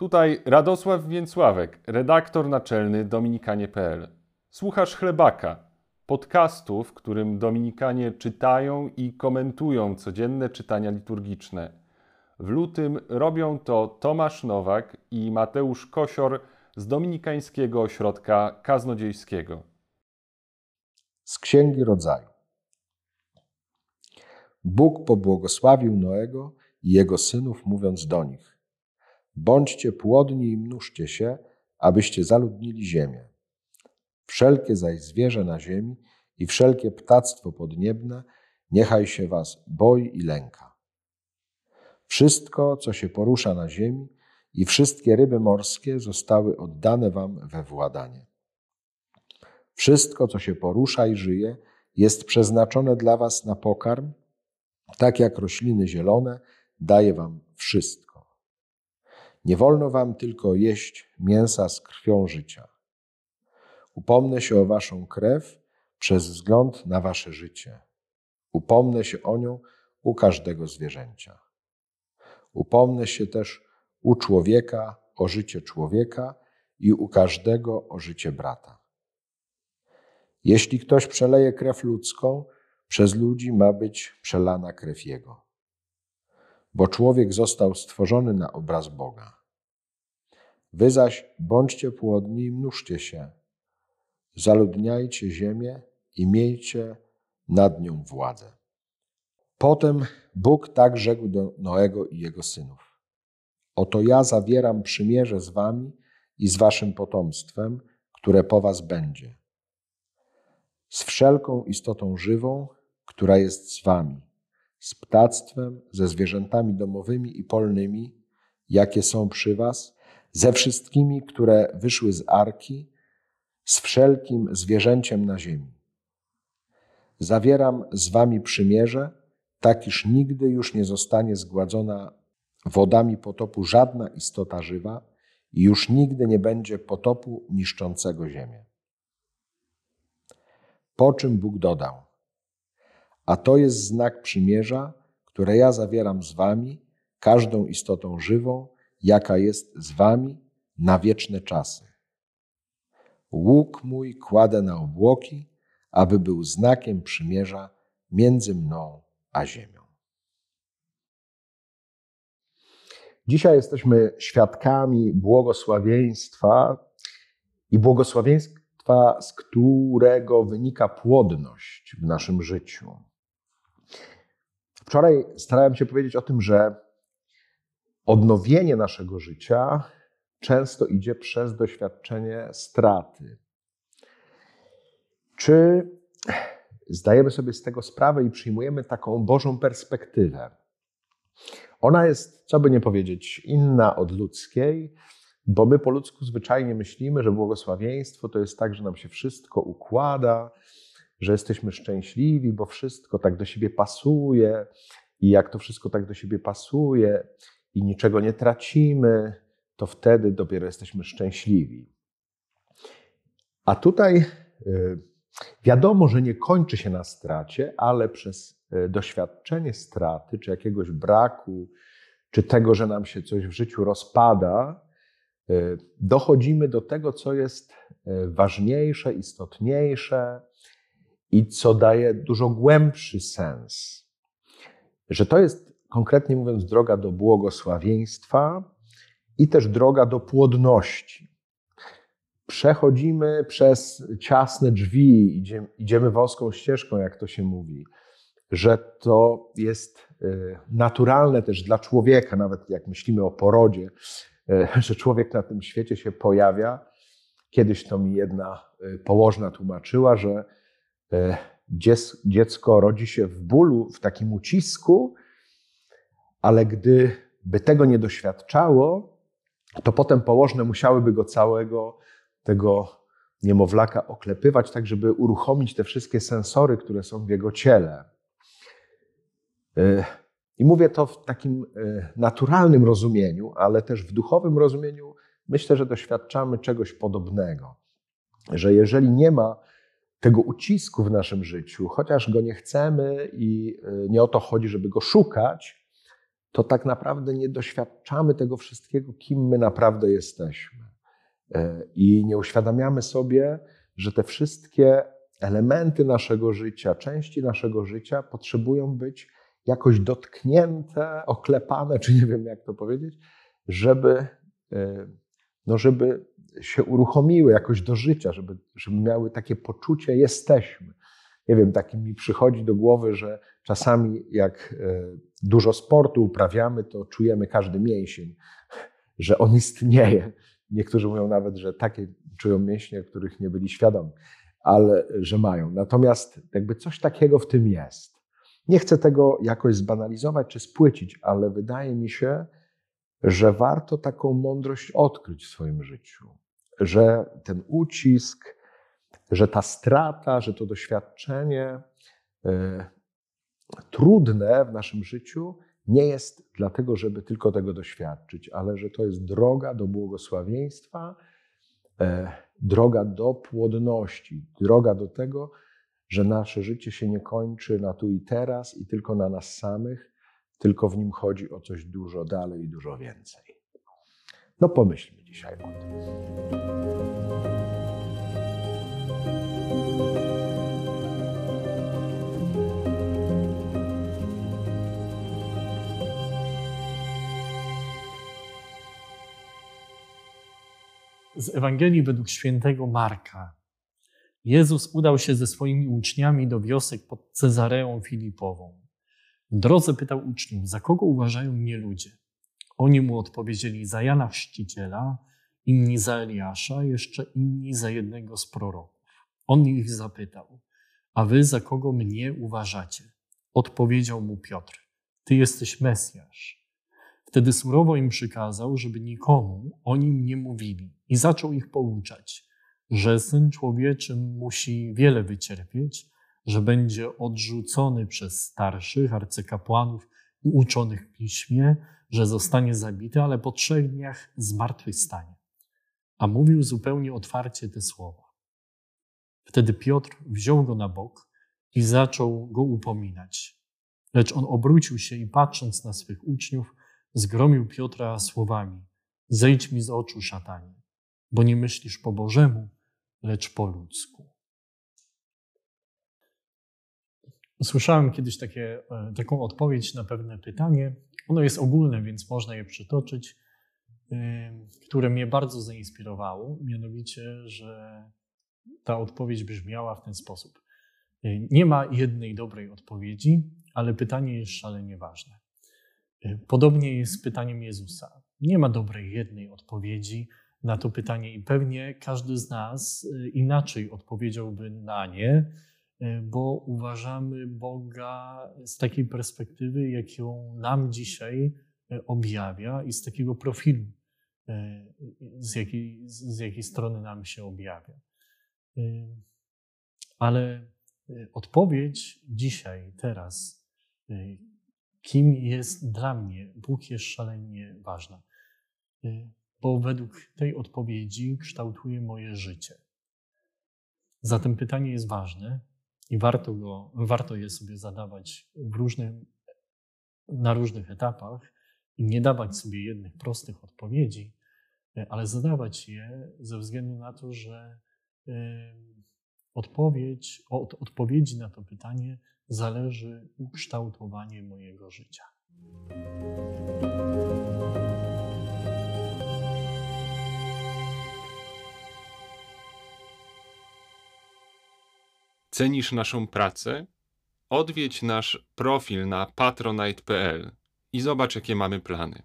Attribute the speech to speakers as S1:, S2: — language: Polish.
S1: Tutaj Radosław Więcławek, redaktor naczelny Dominikanie.pl. Słuchasz Chlebaka, podcastu, w którym Dominikanie czytają i komentują codzienne czytania liturgiczne. W lutym robią to Tomasz Nowak i Mateusz Kosior z Dominikańskiego Ośrodka Kaznodziejskiego.
S2: Z Księgi Rodzaju. Bóg pobłogosławił Noego i jego synów, mówiąc do nich: Bądźcie płodni i mnóżcie się, abyście zaludnili ziemię. Wszelkie zaś zwierzę na ziemi i wszelkie ptactwo podniebne niechaj się was boi i lęka. Wszystko, co się porusza na ziemi i wszystkie ryby morskie zostały oddane wam we władanie. Wszystko, co się porusza i żyje, jest przeznaczone dla was na pokarm, tak jak rośliny zielone daje wam wszystko. Nie wolno wam tylko jeść mięsa z krwią życia. Upomnę się o waszą krew przez wzgląd na wasze życie. Upomnę się o nią u każdego zwierzęcia. Upomnę się też u człowieka o życie człowieka i u każdego o życie brata. Jeśli ktoś przeleje krew ludzką, przez ludzi ma być przelana krew jego. Bo człowiek został stworzony na obraz Boga. Wy zaś bądźcie płodni i mnóżcie się, zaludniajcie ziemię i miejcie nad nią władzę. Potem Bóg tak rzekł do Noego i jego synów: Oto ja zawieram przymierze z wami i z waszym potomstwem, które po was będzie. Z wszelką istotą żywą, która jest z wami, z ptactwem, ze zwierzętami domowymi i polnymi, jakie są przy was, ze wszystkimi, które wyszły z arki, z wszelkim zwierzęciem na ziemi. Zawieram z wami przymierze, tak iż nigdy już nie zostanie zgładzona wodami potopu żadna istota żywa i już nigdy nie będzie potopu niszczącego ziemię. Po czym Bóg dodał: A to jest znak przymierza, które ja zawieram z wami, każdą istotą żywą, jaka jest z wami na wieczne czasy. Łuk mój kładę na obłoki, aby był znakiem przymierza między mną a ziemią. Dzisiaj jesteśmy świadkami błogosławieństwa i błogosławieństwa, z którego wynika płodność w naszym życiu. Wczoraj starałem się powiedzieć o tym, że odnowienie naszego życia często idzie przez doświadczenie straty. Czy zdajemy sobie z tego sprawę i przyjmujemy taką Bożą perspektywę? Ona jest, co by nie powiedzieć, inna od ludzkiej, bo my po ludzku zwyczajnie myślimy, że błogosławieństwo to jest tak, że nam się wszystko układa, że jesteśmy szczęśliwi, bo wszystko tak do siebie pasuje. I jak to wszystko tak do siebie pasuje i niczego nie tracimy, to wtedy dopiero jesteśmy szczęśliwi. A tutaj y, wiadomo, że nie kończy się na stracie, ale przez y, doświadczenie straty, czy jakiegoś braku, czy tego, że nam się coś w życiu rozpada, y, dochodzimy do tego, co jest ważniejsze, istotniejsze i co daje dużo głębszy sens. Że to jest, konkretnie mówiąc, droga do błogosławieństwa, i też droga do płodności. Przechodzimy przez ciasne drzwi, idziemy, wąską ścieżką, jak to się mówi, że to jest y, naturalne też dla człowieka, nawet jak myślimy o porodzie, y, że człowiek na tym świecie się pojawia. Kiedyś to mi jedna y, położna tłumaczyła, że dziecko rodzi się w bólu, w takim ucisku, ale gdyby tego nie doświadczało, to potem położne musiałyby go całego, tego niemowlaka oklepywać, tak żeby uruchomić te wszystkie sensory, które są w jego ciele. E, I mówię to w takim e, naturalnym rozumieniu, ale też w duchowym rozumieniu myślę, że doświadczamy czegoś podobnego. Że jeżeli nie ma tego ucisku w naszym życiu, chociaż go nie chcemy i e, nie o to chodzi, żeby go szukać, to tak naprawdę nie doświadczamy tego wszystkiego, kim my naprawdę jesteśmy. E, I nie uświadamiamy sobie, że te wszystkie elementy naszego życia, części naszego życia potrzebują być jakoś dotknięte, oklepane, czy nie wiem jak to powiedzieć, żeby, e, no żeby się uruchomiły jakoś do życia, żeby, żeby miały takie poczucie jesteśmy. Nie wiem, tak mi przychodzi do głowy, że czasami jak e, dużo sportu uprawiamy, to czujemy każdy mięsień, że on istnieje. Niektórzy mówią nawet, że takie czują mięśnie, których nie byli świadomi, ale że mają. Natomiast jakby coś takiego w tym jest. Nie chcę tego jakoś zbanalizować czy spłycić, ale wydaje mi się, że warto taką mądrość odkryć w swoim życiu, że ten ucisk, że ta strata, że to doświadczenie y, trudne w naszym życiu nie jest dlatego, żeby tylko tego doświadczyć, ale że to jest droga do błogosławieństwa, y, droga do płodności, droga do tego, że nasze życie się nie kończy na tu i teraz i tylko na nas samych, tylko w nim chodzi o coś dużo dalej i dużo więcej. No pomyślmy dzisiaj o tym.
S3: Z Ewangelii według świętego Marka. Jezus udał się ze swoimi uczniami do wiosek pod Cezareą Filipową. Drodze pytał uczniów, za kogo uważają mnie ludzie? Oni mu odpowiedzieli za Jana Chrzciciela, inni za Eliasza, jeszcze inni za jednego z proroków. On ich zapytał, a wy za kogo mnie uważacie? Odpowiedział mu Piotr, ty jesteś Mesjasz. Wtedy surowo im przykazał, żeby nikomu o nim nie mówili i zaczął ich pouczać, że Syn Człowieczy musi wiele wycierpieć, że będzie odrzucony przez starszych, arcykapłanów i uczonych w piśmie, że zostanie zabity, ale po trzech dniach zmartwychwstanie. A mówił zupełnie otwarcie te słowa. Wtedy Piotr wziął go na bok i zaczął go upominać. Lecz on obrócił się i patrząc na swych uczniów, zgromił Piotra słowami: Zejdź mi z oczu, szatanie, bo nie myślisz po Bożemu, lecz po ludzku. Słyszałem kiedyś takie, e, taką odpowiedź na pewne pytanie. Ono jest ogólne, więc można je przytoczyć, które mnie bardzo zainspirowało. Mianowicie, że ta odpowiedź brzmiała w ten sposób. E, nie ma jednej dobrej odpowiedzi, ale pytanie jest szalenie ważne. E, podobnie jest z pytaniem Jezusa. Nie ma dobrej jednej odpowiedzi na to pytanie i pewnie każdy z nas inaczej odpowiedziałby na nie bo uważamy Boga z takiej perspektywy, jaką nam dzisiaj e, objawia i z takiego profilu, e, z jakiej, z jakiej strony nam się objawia. Ale odpowiedź dzisiaj, teraz, kim jest dla mnie, Bóg jest szalenie ważna, bo według tej odpowiedzi kształtuje moje życie. Zatem pytanie jest ważne, i warto, go, warto je sobie zadawać w różnym, na różnych etapach i nie dawać sobie jednych prostych odpowiedzi, ale zadawać je ze względu na to, że odpowiedź, od odpowiedzi na to pytanie zależy ukształtowanie mojego życia.
S1: Cenisz naszą pracę? Odwiedź nasz profil na patronite.pl i zobacz, jakie mamy plany.